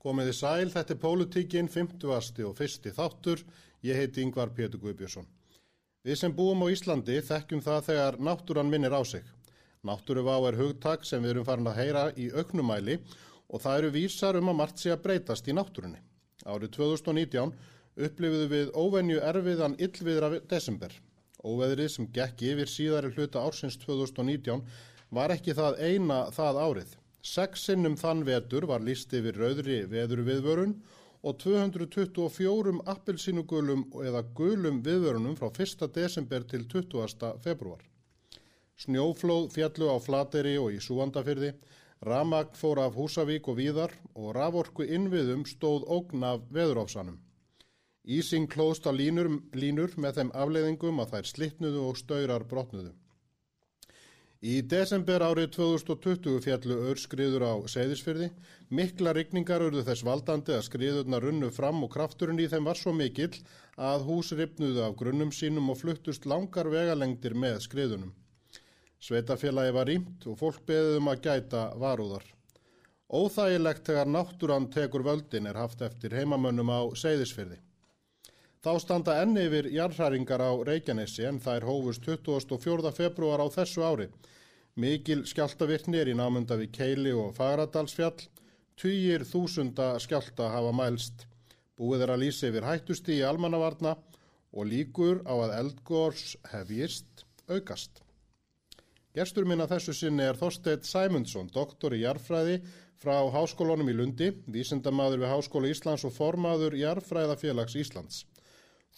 Komiði sæl, þetta er Pólutíkin, 50. og fyrsti þáttur. Ég heiti Yngvar Pétur Guðbjörnsson. Við sem búum á Íslandi þekkjum það þegar náttúran minnir á sig. Náttúruvá er hugtak sem við erum farin að heyra í auknumæli og það eru vísar um að margt sé að breytast í náttúrunni. Árið 2019 upplifiðu við óvenju erfiðan illviðra desember. Óveðrið sem gekk yfir síðari hluta ársins 2019 var ekki það eina það árið. Seks sinnum þann vetur var líst yfir rauðri veðurviðvörun og 224 appelsínugulum eða gulum viðvörunum frá 1. desember til 20. februar. Snjóflóð fjallu á Flateri og í Súandafyrði, ramagn fór af Húsavík og Víðar og raforku innviðum stóð ógn af veðuráfsanum. Ísing klóst á línur, línur með þeim afleiðingum að þær slittnuðu og staurar brotnuðu. Í desember árið 2020 fjallu örskriður á Seyðisfyrði. Mikla rigningar urðu þess valdandi að skriðurna runnu fram og krafturinn í þeim var svo mikill að hús ripnuðu af grunnum sínum og fluttust langar vegalengdir með skriðunum. Sveitafélagi var rýmt og fólk beðum að gæta varúðar. Óþægilegt þegar náttúran tekur völdin er haft eftir heimamönnum á Seyðisfyrði. Þá standa enni yfir jarðhæringar á Reykjanesi en það er hófust 24. februar á þessu ári. Mikil skjáltavirkni er í námunda við Keili og Fagradalsfjall. Týjir þúsunda skjálta hafa mælst. Búið er að lýsa yfir hættusti í almannavarna og líkur á að eldgórs hefjist aukast. Gerstur minna þessu sinni er Þorstedt Sæmundsson, doktor í jarðfræði frá Háskólunum í Lundi, vísindamadur við Háskóla Íslands og formaður Jarðfræðafélags Íslands.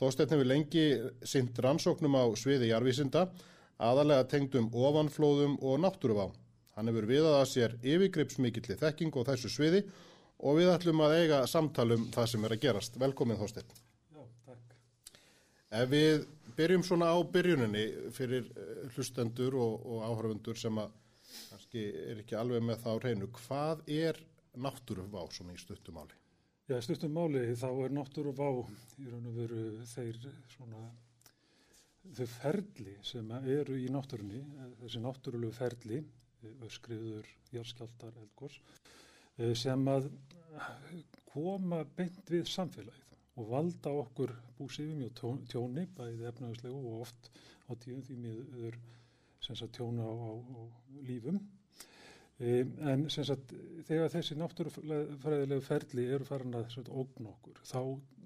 Þósteinn hefur lengi synt rannsóknum á sviði jarvísinda, aðalega tengdum ofanflóðum og náttúruvá. Hann hefur viðað að sér yfirgripsmikilli þekking og þessu sviði og við ætlum að eiga samtalum það sem er að gerast. Velkomin Þósteinn. Já, takk. Ef við byrjum svona á byrjuninni fyrir eh, hlustendur og, og áhörfundur sem að kannski er ekki alveg með það á reynu, hvað er náttúruvá svona í stuttumáli? Já, stuttum máli þá er náttúru vá í raun og veru þeir svona þau ferli sem eru í náttúrunni, þessi náttúrulegu ferli, öskriður, járskjaldar, eldgós, eh, sem að koma beint við samfélagið og valda okkur búsifum og tjóni, bæðið efnaðslegu og oft á tíum því miður sem að tjóna á, á, á lífum En sagt, þegar þessi náttúrufræðilegu ferli eru farin að sagt, ógn okkur, þá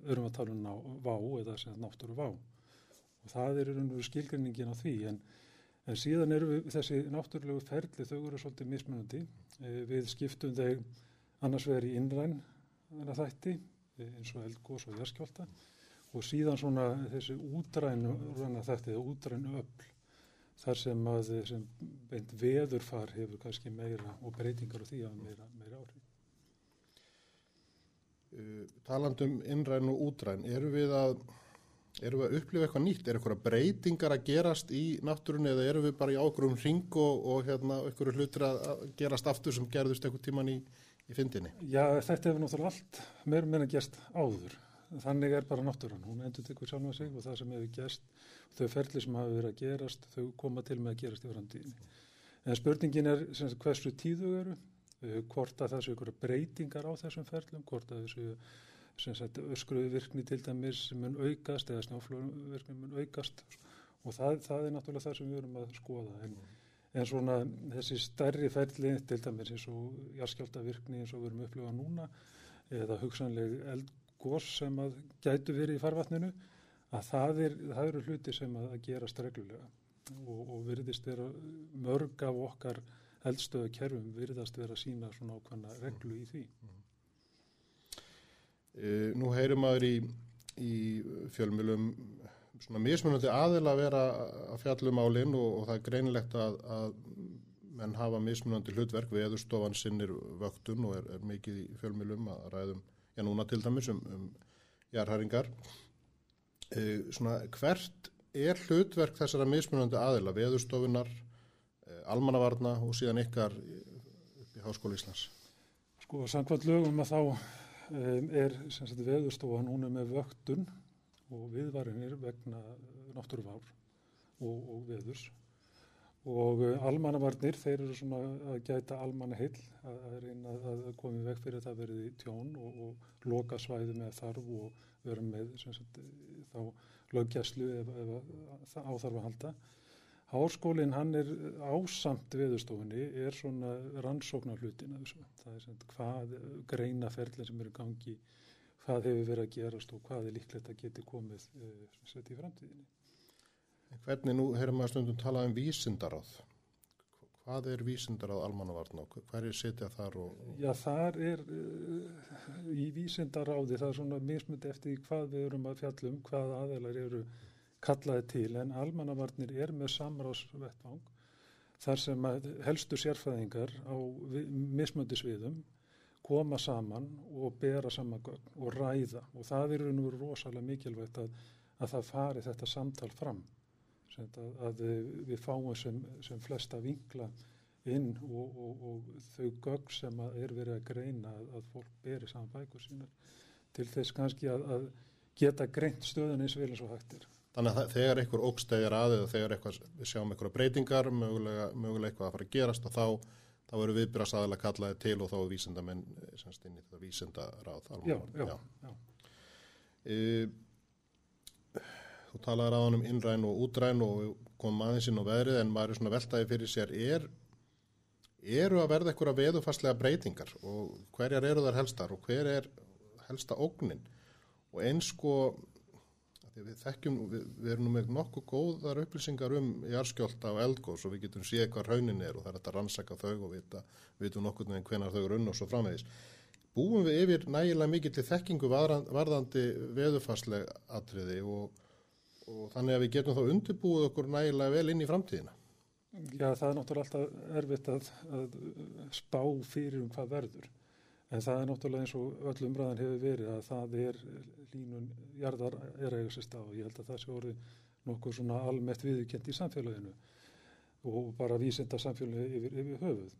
erum við að tala um vá eða sagt, náttúru vá. Og það er einhverju skilgrinningin á því, en, en síðan eru við þessi náttúrulegu ferli, þau eru svolítið mismunandi. E, við skiptum þeir annars vegar í innræn þætti, e, eins og eldgós og jæskjálta, og síðan svona þessi útrænu þætti, útrænu öll þar sem að sem veðurfar hefur kannski meira og breytingar á því að meira, meira áhrif. Uh, talandum innræn og útræn, eru við að, eru við að upplifa eitthvað nýtt? Er eitthvað breytingar að gerast í náttúrunni eða eru við bara í ákveðum ring og, og hérna eitthvað hlutur að gerast aftur sem gerðust eitthvað tíman í, í fyndinni? Já, þetta hefur náttúrulega allt meira meina gerst áður þannig er bara náttúrann, hún endur tekur sjálf með sig og það sem hefur gerst, þau ferli sem hafa verið að gerast, þau koma til með að gerast í framtíðinni. En spurningin er sagt, hversu tíðu eru, uh, hvort að það séu ykkur breytingar á þessum ferlum, hvort að þessu öskruðu virkni til dæmis mun aukast eða snjáflóðum virkni mun aukast og það, það er náttúrulega það sem við erum að skoða. En, en svona þessi stærri ferli til dæmis eins og jarskjálta virkni eins og við erum upplifað núna eða hugsanleg eld gós sem að gætu verið í farvatninu að það, er, það eru hluti sem að gerast reglulega og, og virðist vera mörg af okkar eldstöðu kerfum virðast vera sína svona ákvæmna reglu í því. Uh, nú heyrum maður í, í fjölmjölum svona mismunandi aðil að vera að fjallum álinn og, og það er greinilegt að, að menn hafa mismunandi hlutverk við eðurstofan sinnir vöktun og er, er mikið í fjölmjölum að ræðum já núna til dæmis um, um jarðhæringar e, svona hvert er hlutverk þessara mismunandi aðila, veðurstofunar e, almannavarna og síðan ykkar upp í Háskóla Íslands? Sko, samkvæmt lögum að þá e, er sagt, veðurstofa núna með vöktun og viðvarinir vegna náttúruvár og, og veðurs og uh, almannavarnir, þeir eru svona að gæta almannahill, að, að reyna að koma í veg fyrir það verið í tjón og, og loka svæði með þarf og vera með sagt, þá löggjæslu ef, ef það áþarf að halda. Háskólinn hann er ásamt veðurstofunni, er svona rannsóknar hlutin. Það er svona hvað greina ferðin sem eru gangi, hvað hefur verið að gerast og hvað er líklegt að geti komið sett í framtíðinni. Hvernig nú hefur maður stundum talað um vísindaráð? Hvað er vísindaráð almannavarn og hver er setjað þar? Og, og... Já, þar er uh, í vísindaráði, það er svona mismundi eftir hvað við erum að fjallum, hvað aðeinar eru kallaði til, en almannavarnir er með samráðsvettvang þar sem helstu sérfæðingar á mismundi sviðum koma saman og bera saman og ræða og það er nú rosalega mikilvægt að, að það fari þetta samtal fram að, að við fáum sem, sem flesta vingla inn og, og, og þau gögg sem er verið að greina að, að fólk beri saman bækur sínar til þess kannski að, að geta greint stöðun eins vel eins og hættir. Þannig að þegar einhver ógstæðir aðið og þegar eitthvað, við sjáum einhverja breytingar, mögulega, mögulega eitthvað að fara að gerast og þá, þá eru viðbyrjast aðalega kallaði til og þá er vísindamenn eh, semst inn í þetta vísindaráð. Já, já, já. já. E, Þú talaður hann um innræn og útræn og komum aðeins inn á veðrið en maður er svona veltaði fyrir sér er, eru að verða eitthvað veðufastlega breytingar og hverjar eru þar helstar og hver er helsta ógnin og eins sko við þekkjum, við, við erum með nokkuð góðar upplýsingar um jarskjólda og eldgós og við getum séð hvað raunin er og það er að rannsaka þau og vita, við veitum nokkuð með hvenar þau eru unn og svo framvegis. Búum við yfir nægilega mikið til þekkingu varðandi veðufastlega atriði og og þannig að við getum þá undirbúið okkur nægilega vel inn í framtíðina. Já, það er náttúrulega alltaf erfitt að, að spá fyrir um hvað verður. En það er náttúrulega eins og öll umræðan hefur verið að það er línun jarðar er að eiga sér stað og ég held að það sé orðið nokkuð svona almett viðkjent í samfélaginu og bara vísenda samfélaginu yfir, yfir höfuð.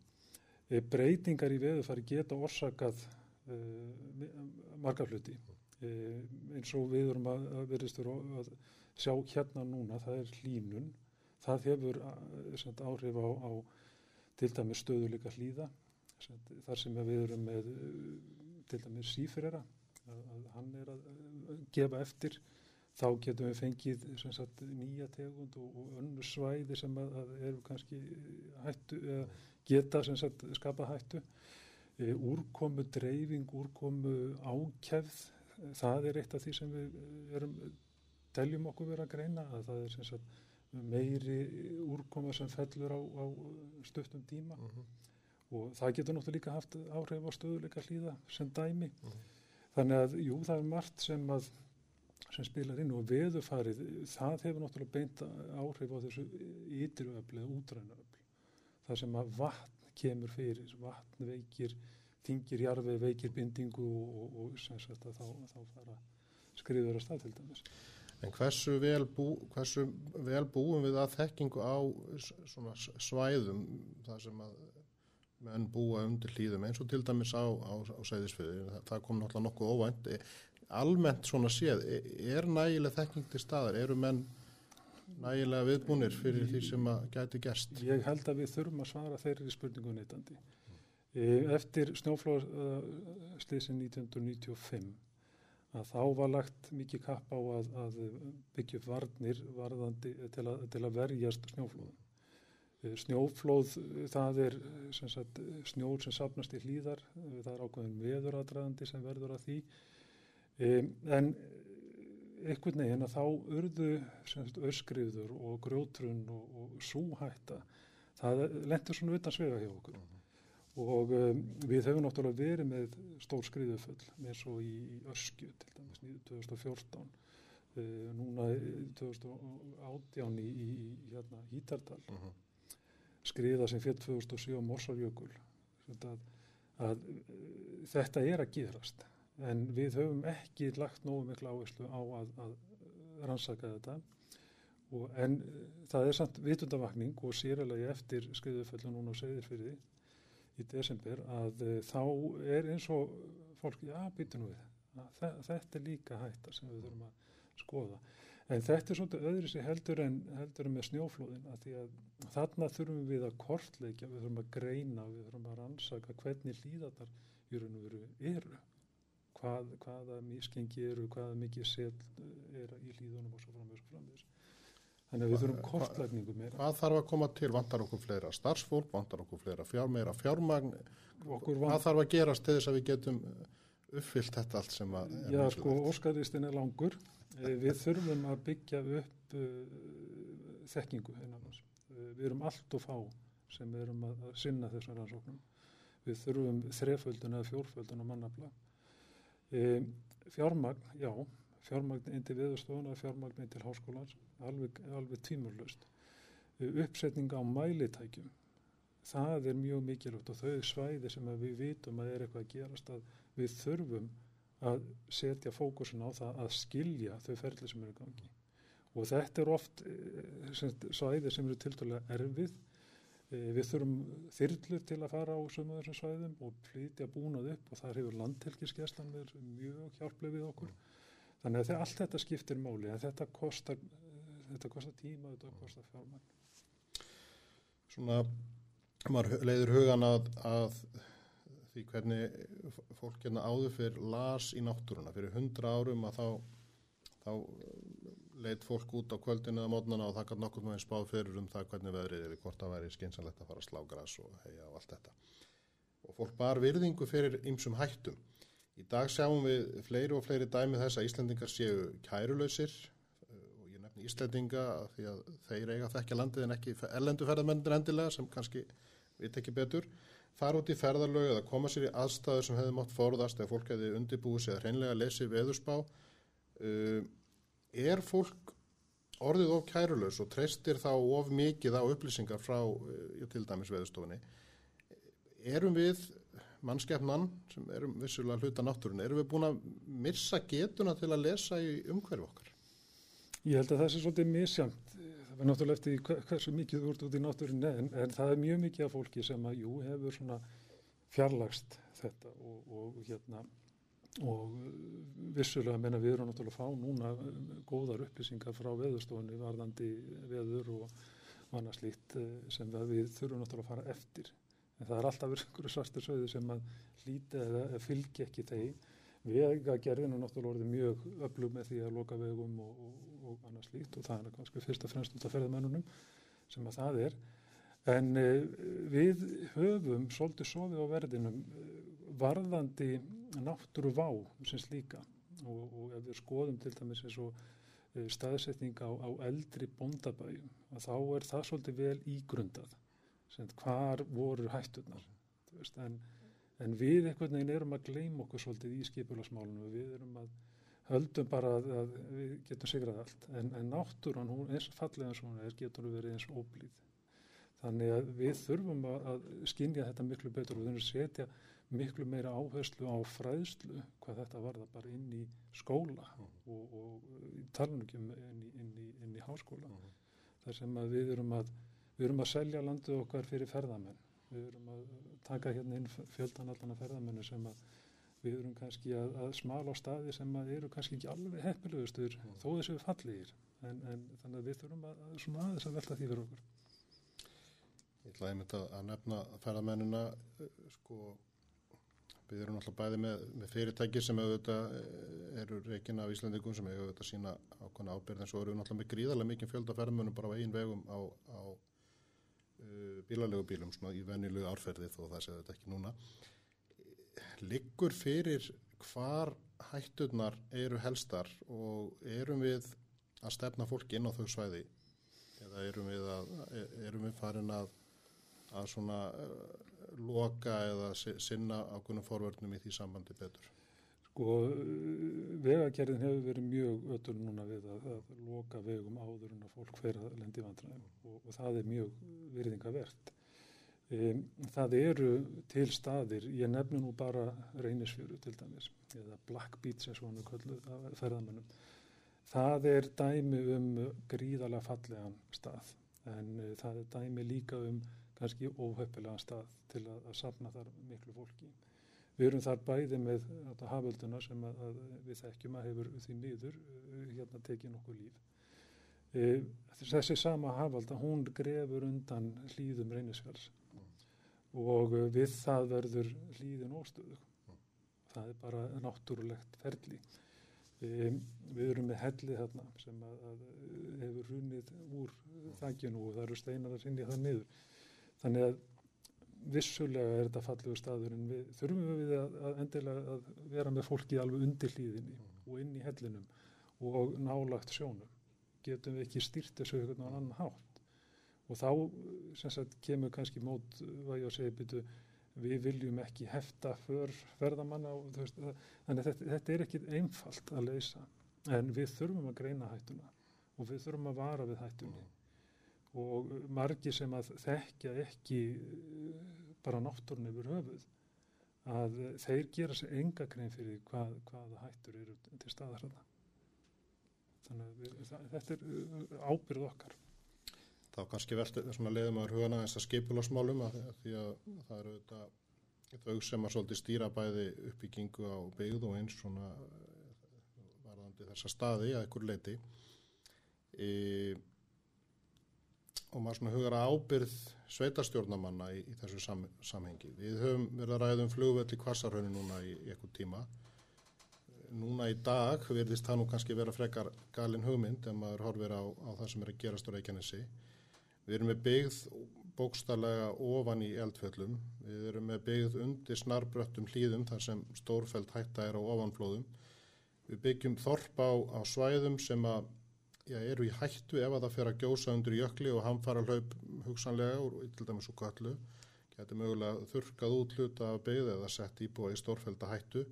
E, breytingar í veðufari geta orsakað e, margar hluti e, eins og við erum að, að verðistur að sjá hérna núna, það er hlínun, það hefur sagt, áhrif á, á til dæmis stöðuleika hlýða, sagt, þar sem við erum með til dæmis sífrera, að, hann er að gefa eftir, þá getum við fengið sagt, nýja tegund og, og önnu svæði sem að, að eru kannski hættu, geta skapa hættu. E, úrkomu dreifing, úrkomu ákjæfð, það er eitt af því sem við erum teljum okkur vera að greina að það er sagt, meiri úrkoma sem fellur á, á stöftum tíma uh mhm. -huh. og það getur náttúrulega líka haft áhrif á stöðuleika hlýða sem dæmi. Uh mhm. -huh. Þannig að jú, það er margt sem, að, sem spilar inn og veðufarið, það hefur náttúrulega beint áhrif á þessu ytiröfli eða útrænaöfli. Það sem að vatn kemur fyrir, vatn veikir, þingir jarfi, veikir bindingu og, og, og sagt þá, þá fara skriður að stað til dæmis. En hversu vel, bú, hversu vel búum við að þekkingu á svæðum þar sem að menn búa undir hlýðum eins og til dæmis á, á, á sæðisfjöðu, það, það kom náttúrulega nokkuð óvænt. Almennt svona séð, er nægilega þekking til staðar, eru menn nægilega viðbúnir fyrir því sem að gæti gerst? Ég held að við þurfum að svara þeirri spurningu neytandi. Eftir snjóflóðslýsin 1995 að þá var lagt mikið kapp á að, að byggja upp varnir varðandi til að, til að verjast snjóflóðum. Eh, snjóflóð það er sem sagt, snjór sem sapnast í hlýðar, það er ákveðin veðuradraðandi sem verður að því um, en einhvern veginn að þá urðu sagt, öskriður og grjótrun og, og súhætta það lendur svona utan svega hjá okkur. Og um, við hefum náttúrulega verið með stór skriðuföll eins og í, Öskju til dæmis 2014 uh, núna 2018 í, í, í hérna, Hítardal. Uh mhm. -huh. skriða sem fyrir 2007 á Morsarjökul að, að uh, þetta er að gerast. En við höfum ekki lagt nógu miklu áherslu á að, að rannsaka þetta. Og, en uh, það er samt vitundavakning og sérlega eftir skriðuföllu núna á segðirfyrði í desember að uh, þá er eins og fólk, já, býtum við, þetta er líka hættar sem við þurfum að skoða. En þetta er svolítið öðru sér heldur en, heldur með snjóflóðin að því að þarna þurfum við að kortleikja, við þurfum að greina, við þurfum að rannsaka hvernig hlýðatar í raun og veru eru, Hvað, hvaða miskengi eru, hvaða mikið set er í hlýðunum og svo framvegis og framvegis. Þannig að við þurfum kortlækningu meira. Hvað þarf að koma til? Vantar okkur fleira starfsfólk, vantar okkur fleira fjár, meira fjármagn? Hvað þarf að gerast til þess að við getum uppfyllt þetta allt sem að... Já, sko, óskaristinn er langur. Eh, við þurfum að byggja upp uh, þekkingu einan oss. Við erum allt og fá sem erum að sinna þessum rannsóknum. Við þurfum þreföldun eða fjórföldun á mannafla. Um, fjármagn, já, fjármagn inn til viðstofuna, fjármagn inn til háskólans, alveg, alveg tímurlust. Uppsetning á mælitækjum, það er mjög mikilvægt og þau svæði sem við vitum að er eitthvað að gerast að við þurfum að setja fókusin á það að skilja þau ferli sem eru gangi. Og þetta er oft sem, svæði sem eru tiltalega erfið. Við þurfum þyrlur til að fara á sömu þessum svæðum og flytja búnað upp og þar hefur landhelgiskeslan verið mjög hjálplega við okkur. Þannig að allt þetta skiptir máli en þetta kostar, þetta kostar tíma og þetta kostar fjármann. Svona, maður leiður hugan að, að því hvernig fólk hérna áður fyrir las í náttúruna. Fyrir hundra árum að þá, þá leitt fólk út á kvöldinu eða mótnana og það kann nokkur með einn spáð fyrir um það hvernig veðrið er, hvort það væri skynsanlegt að fara að slá græs og heia og allt þetta. Og fólk bar virðingu fyrir ymsum hættum. Í dag sjáum við fleiri og fleiri dæmið þess að Íslandingar séu kærulausir og ég nefni Íslandinga því að þeir eiga þekkja landið en ekki ellenduferðarmennir endilega sem kannski veit ekki betur. Far út í ferðarlögu eða koma sér í aðstæður sem hefði mátt forðast eða fólk hefði undirbúið sig að hreinlega lesi veðurspá. Uh, er fólk orðið of kærulaus og treystir þá of mikið á upplýsingar frá uh, til dæmis veðurstofunni? Erum við mannskefnan sem erum vissulega hluta náttúrun, erum við búin að missa getuna til að lesa í umhverju okkar? Ég held að það sé svolítið misjamt. Það er náttúrulega eftir hversu mikið þú ert út í náttúrun en, en það er mjög mikið af fólki sem að jú hefur svona fjarlagst þetta og, og hérna og vissulega menna við erum náttúrulega að fá núna góðar upplýsingar frá veðurstofunni varðandi veður og annað slíkt sem við þurfum náttúrulega að fara eftir en það er alltaf verið einhverju svartur sögðu sem að hlýta eða fylgi ekki þeim. Vegagerðinu náttúrulega orðið mjög öflug með því að loka vegum og, og, og annars lít og það er kannski fyrst og fremst út af ferðamennunum sem að það er. En eh, við höfum svolítið sofið á verðinum varðandi náttúru vá sem slíka og, og ef við skoðum til dæmis eins og staðsetning á, á eldri bondabæjum að þá er það svolítið vel ígrundað hvar voru hættunar veist, en, en við einhvern veginn erum að gleyma okkur svolítið í skipilagsmálunum við erum að höldum bara að, að við getum sigrað allt en, en náttúran, hún eins fallega eins og hún er getur verið eins óblíð þannig að við þurfum að, að skinja þetta miklu betur og þurfum að setja miklu meira áherslu á fræðslu hvað þetta var það bara inn í skóla mm. og, og talunum inn í, inn í, inn í háskóla mm. þar sem að við erum að Við erum að selja landið okkar fyrir ferðamenn. Við erum að taka hérna inn fjöldan allan af ferðamennu sem að við erum kannski að, að smala á staði sem að eru kannski ekki alveg heppilegustur mm. þó þessu fallir. En, en þannig að við þurfum að, að svona aðeins að velta því fyrir okkur. Ég ætlaði einmitt að, að nefna ferðamennuna sko við erum alltaf bæði með, með fyrirtæki sem auðvitað eru reygin af Íslandingum sem auðvitað sína ákvæmna ábyrð en svo eru við alltaf með gríðarlega mikið fjölda ferðamennum bara á einn vegum á, á bílalegu bílum svona í venjulegu árferði þó það séu þetta ekki núna liggur fyrir hvar hætturnar eru helstar og erum við að stefna fólki inn á þau svæði eða erum við, að, erum við farin að, að svona uh, loka eða sinna ákveðnum forvörnum í því sambandi betur? Sko, vegagerðin hefur verið mjög öllur núna við að, að loka vegum áður en að fólk fer að lendi vandræðum og, og það er mjög virðingavert. Um, það eru til staðir, ég nefnu nú bara reynisfjöru til dæmis, eða Black Beach er kölluð af ferðamönnum. Það er dæmi um gríðalega fallegan stað en uh, það er dæmi líka um kannski óhöppilegan stað til að, að safna þar miklu fólki. Við erum þar bæði með hafölduna sem að, að við þekkjum að hefur því miður hérna tekið nokkuð líf. E, þessi sama hafalda, hún grefur undan hlýðum reynisfjáls mm. og við það verður hlýðin óstöðu. Mm. Það er bara náttúrulegt ferli. E, við erum með hellið þarna sem að, að hefur runnið úr þakkinu og það eru steinar að sinni það niður. Þannig að vissulega er þetta fallegu staður en við þurfum við að, að endilega að vera með fólki alveg undir hlýðinni mm. og inn í hellinum og nálagt sjónum. Getum við ekki stýrt þessu eitthvað á annan hátt? Og þá sagt, kemur kannski mót hvað ég að segja byrju við viljum ekki hefta för verðamanna og, veist, þannig að þetta, þetta er ekki einfalt að leysa. En við þurfum að greina hættuna og við þurfum að vara við hættunni. mm og margi sem að þekkja ekki eh, bara náttúrun yfir höfuð að þeir gera sér enga grein fyrir hvað, hvaða hættur eru til staðar hana. Þannig að við, það, þetta er eh, ábyrð okkar. Þá kannski veltið þessum að leiða maður hugana þess að skipulasmálum að því að það eru þetta þau sem að svolítið stýra bæði uppbyggingu á byggð og eins svona eh, varðandi þessa staði að ykkur leiti. Í og maður svona hugar að ábyrð sveitarstjórnamanna í, í þessu sam, samhengi. Við höfum verið að ræða um flugvöld í kvassarhönni núna í eitthvað tíma. Núna í dag verðist það nú kannski vera frekar galin hugmynd en maður horfir á, á það sem er að gerast á Reykjanesi. Við erum með byggð bókstallega ofan í eldfjöllum. Við erum með byggð undir snarbröttum hlýðum þar sem stórfælt hætta er á ofanflóðum. Við byggjum þorp á, á svæðum sem að já, eru í hættu ef að það fer að gjósa undir jökli og hann fara hlaup hugsanlega og til dæmis og kallu getur mögulega þurkað út hluta af beigð eða sett íbúa í stórfælda hættu.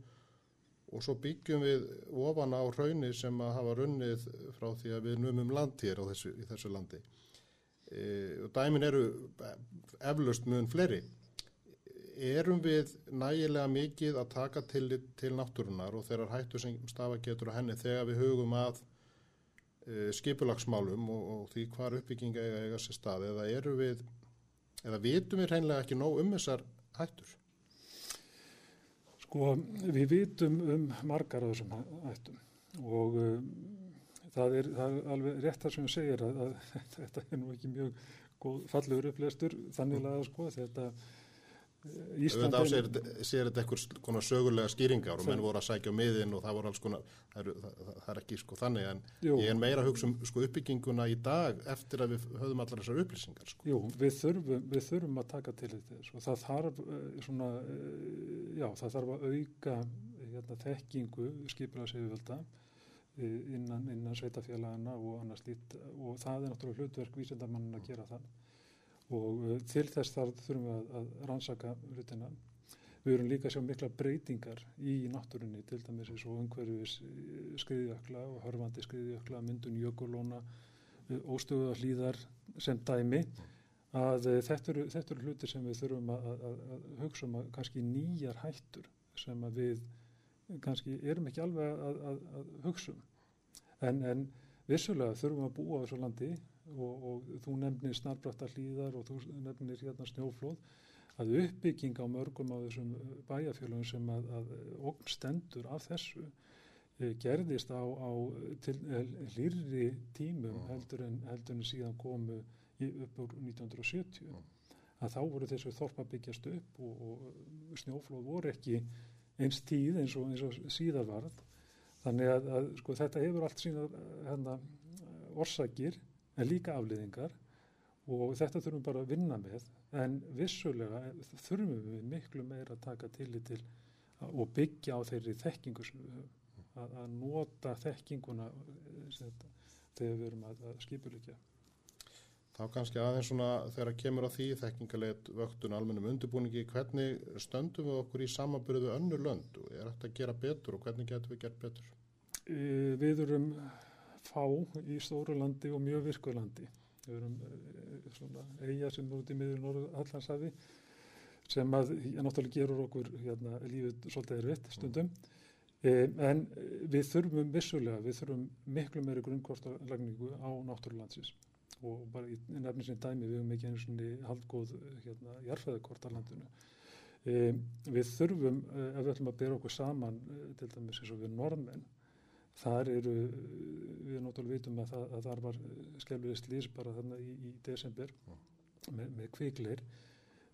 Og svo byggjum við ofan á raunni sem að hafa runnið frá því að við numum land hér þessu, í þessu landi. E, og dæmin eru eflust mun fleiri. Erum við nægilega mikið að taka til, til náttúrunar og þeirrar hættu sem stafa getur á henni þegar við hugum að skipulagsmálum og, og því hvar uppbygginga eiga, eiga sér stað eða eru við, eða vitum við hreinlega ekki nóg um þessar hættur? Sko við vitum um margar af þessum hættum og um, það, er, það er alveg rétt það sem segir að, að þetta er nú ekki mjög góð fallegur upplestur þannig að sko þetta Íslandi... Þá sér þetta eitthvað konar sögulega skýringar og menn voru að sækja á miðin og það voru alls konar, það er, það, það er ekki sko þannig en Jú. ég er meira að hugsa um sko uppbygginguna í dag eftir að við höfum allar þessar upplýsingar sko. Jú, við þurfum, við þurfum að taka til þetta og það þarf eh, svona, eh, já það þarf að auka hérna, þekkingu skipila segjuvelda eh, innan, innan sveitafélagana og annars lít og það er náttúrulega hlutverk vísendamann að gera það og uh, til þess þar þurfum við að, að rannsaka hlutina. Við erum líka að sjá mikla breytingar í náttúrunni, til dæmis eins og umhverfis uh, skriðjökla og hörfandi skriðjökla, myndun jökulóna, uh, óstöðuða hlýðar sem dæmi að þetta eru, eru hluti sem við þurfum að, að, að hugsa um að kannski nýjar hættur sem við kannski erum ekki alveg að hugsa um. En, en vissulega þurfum að búa á þessu landi og, og þú nefnir snarbrættar hlýðar og þú nefnir hérna snjóflóð að uppbygging á mörgum á þessum bæjarfjölum sem að, að okn stendur af þessu e, gerðist á, á til, e, hlýrri tímum mm. heldur en, heldur en síðan komu í, upp úr 1970 mm. að þá voru þessu þorpa byggjast upp og, og snjóflóð voru ekki eins tíð eins og, eins og síðar varð þannig að, að sko, þetta hefur allt sína hérna, orsakir en líka afliðingar og þetta þurfum bara að vinna með en vissulega þurfum við miklu meira að taka til í til og byggja á þeirri þekkingu að, að nota þekkinguna eh, þegar við erum að, að skipulikja. Þá kannski aðeins svona þegar að kemur á því þekkingalegt vöktun almennum undirbúningi, hvernig stöndum við okkur í samanbyrðu önnu lönd og er þetta að gera betur og hvernig getum við gert betur? Eh, við erum fá í stóru landi og mjög virku landi. Við erum eh, svona eiga sem er út í miður Norður Allandsafi sem að ja, náttúrulega gerur okkur hérna, lífið svolítið erfitt stundum. E, en við þurfum vissulega, við þurfum miklu meiri grunnkortalagningu á náttúrulandsins og bara í nefnir sem dæmi við höfum ekki einu svona haldgóð hérna, jarfæðakort á landinu. Um, við þurfum, ef við ætlum að bera okkur saman, til dæmis eins og við norðmenn, þar eru, við náttúrulega vitum að, það, að þar var skelvið slís bara þarna í, í desember með, með kvikleir.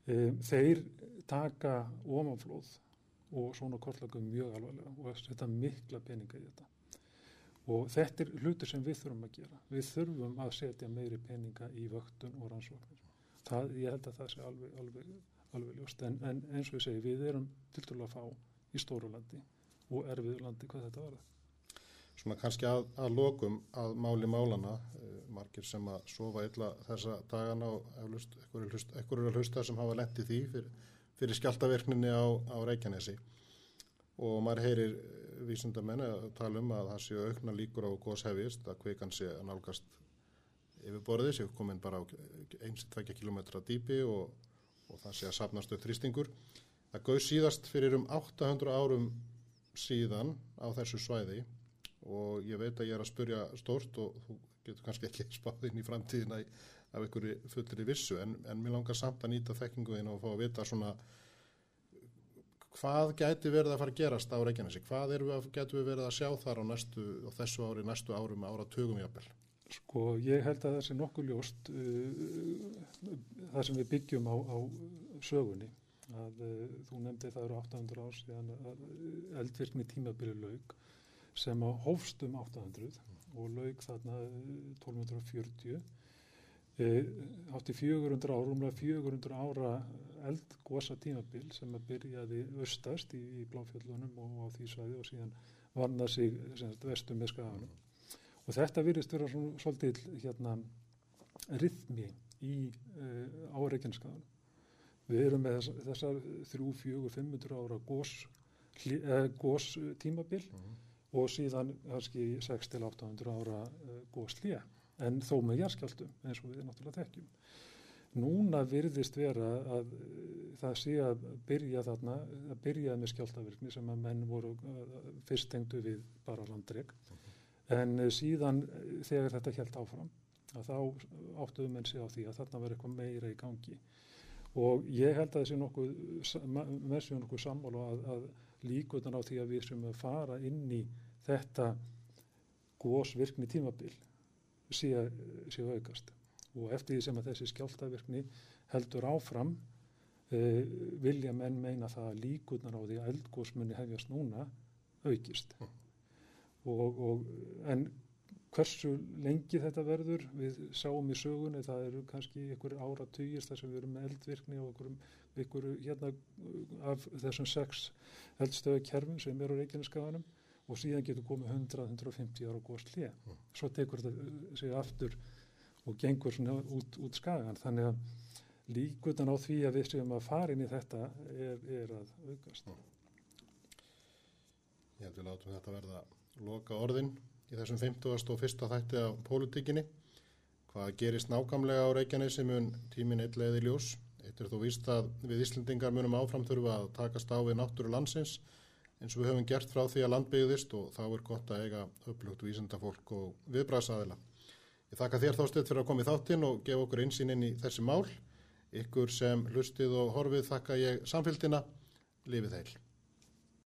Um, þeir taka omanflóð og svona kortlagum mjög alvarlega og þetta mikla peninga í þetta. Og þetta er hlutur sem við þurfum að gera. Við þurfum að setja meiri peninga í vöktun og rannsóknir. Það, ég held að það sé alveg, alveg, alveg ljóst. En, en eins og ég segi, við erum til dælu að fá í stóru landi og erfiðu landi hvað þetta var. Svona kannski að, að lokum að máli málana, uh, margir sem að sofa illa þessa dagana og ekkur eru að hlusta sem hafa lendið því fyrir, fyrir skjáltaverkninni á, á Reykjanesi og maður heyrir vísundamenn að tala um að það séu aukna líkur á góðs hefist, að kvikan sé að nálgast yfirborðið, séu komin bara á eins tvekja kilometra dýpi og, og það sé að sapnastu þrýstingur. Það gauð síðast fyrir um 800 árum síðan á þessu svæði og ég veit að ég er að spurja stórt og þú getur kannski ekki spáð inn í framtíðina af einhverju fullri vissu en, en mér langar samt að nýta þekkinguðin og fá að vita svona hvað gæti verið að fara að gerast á Reykjanesi? Hvað gæti við verið að sjá þar á, næstu, þessu ári, næstu árum, ára tögum jábel? Sko, ég held að það sé nokkuð ljóst uh, það sem við byggjum á, á sögunni að uh, þú nefndi það eru 800 árs að eldvirkni tímabili laug sem á hófstum 800 og laug þarna 1240 uh, átti 400 ára, umlega 400 ára eldgosa tímabil sem að byrjaði östast í, í Bláfjöldunum og á því svæði og síðan varna sig sagt, vestum með skaganum. Mm. Og þetta virðist vera svona, svolítið hérna rithmi í uh, áreikinskaganum. Við erum með þess, þessar 3-4-500 ára gos, uh, gos tímabil mm. Og síðan kannski 6-800 ára gos hlýja en þó með jarskjaldum eins og við náttúrulega þekkjum. Núna virðist vera að það sé að byrja þarna, að byrja með skjáltavirkni sem að menn voru fyrst tengdu við bara landreg en síðan þegar þetta held áfram að þá áttuðum menn sig á því að þarna verður eitthvað meira í gangi og ég held að þessi nokkuð, með sér nokkuð sammálu að, að líkutan á því að við sem að fara inn í þetta gósvirkni tímabil sé, sé aukast og eftir því sem að þessi skjáltaverkni heldur áfram uh, vilja menn meina það að líkurnar á því að eldgósmunni hefjast núna aukist mm. og, og en hversu lengi þetta verður við sáum í sögunni það eru kannski ykkur ára týjist þar sem við erum með eldvirkni og ykkur, ykkur hérna af þessum sex eldstöðu kerfum sem eru á Reykjaneskaðanum og síðan getur komið 100-150 ára góðslið. Mm. Svo tekur þetta sig aftur og gengur svona út, út skagan. Þannig að líkutan á því að við séum að fara inn í þetta er, er að aukast. Mm. Ég held við látum þetta verða loka orðin í þessum 50. og fyrsta þætti af pólitíkinni. Hvað gerist nákamlega á Reykjanesi mun tímin eða í ljós? Eitt er þó víst að við Íslendingar munum áfram þurfa að takast á við náttúru landsins eins og við höfum gert frá því að landbyggðist og þá er gott að eiga upplugt vísendafólk og viðbræðsaðila. Ég þakka þér þástuð fyrir að koma í þáttinn og gefa okkur einsýn inn í þessi mál. Ykkur sem hlustið og horfið þakka ég samfélgina. Lífið heil.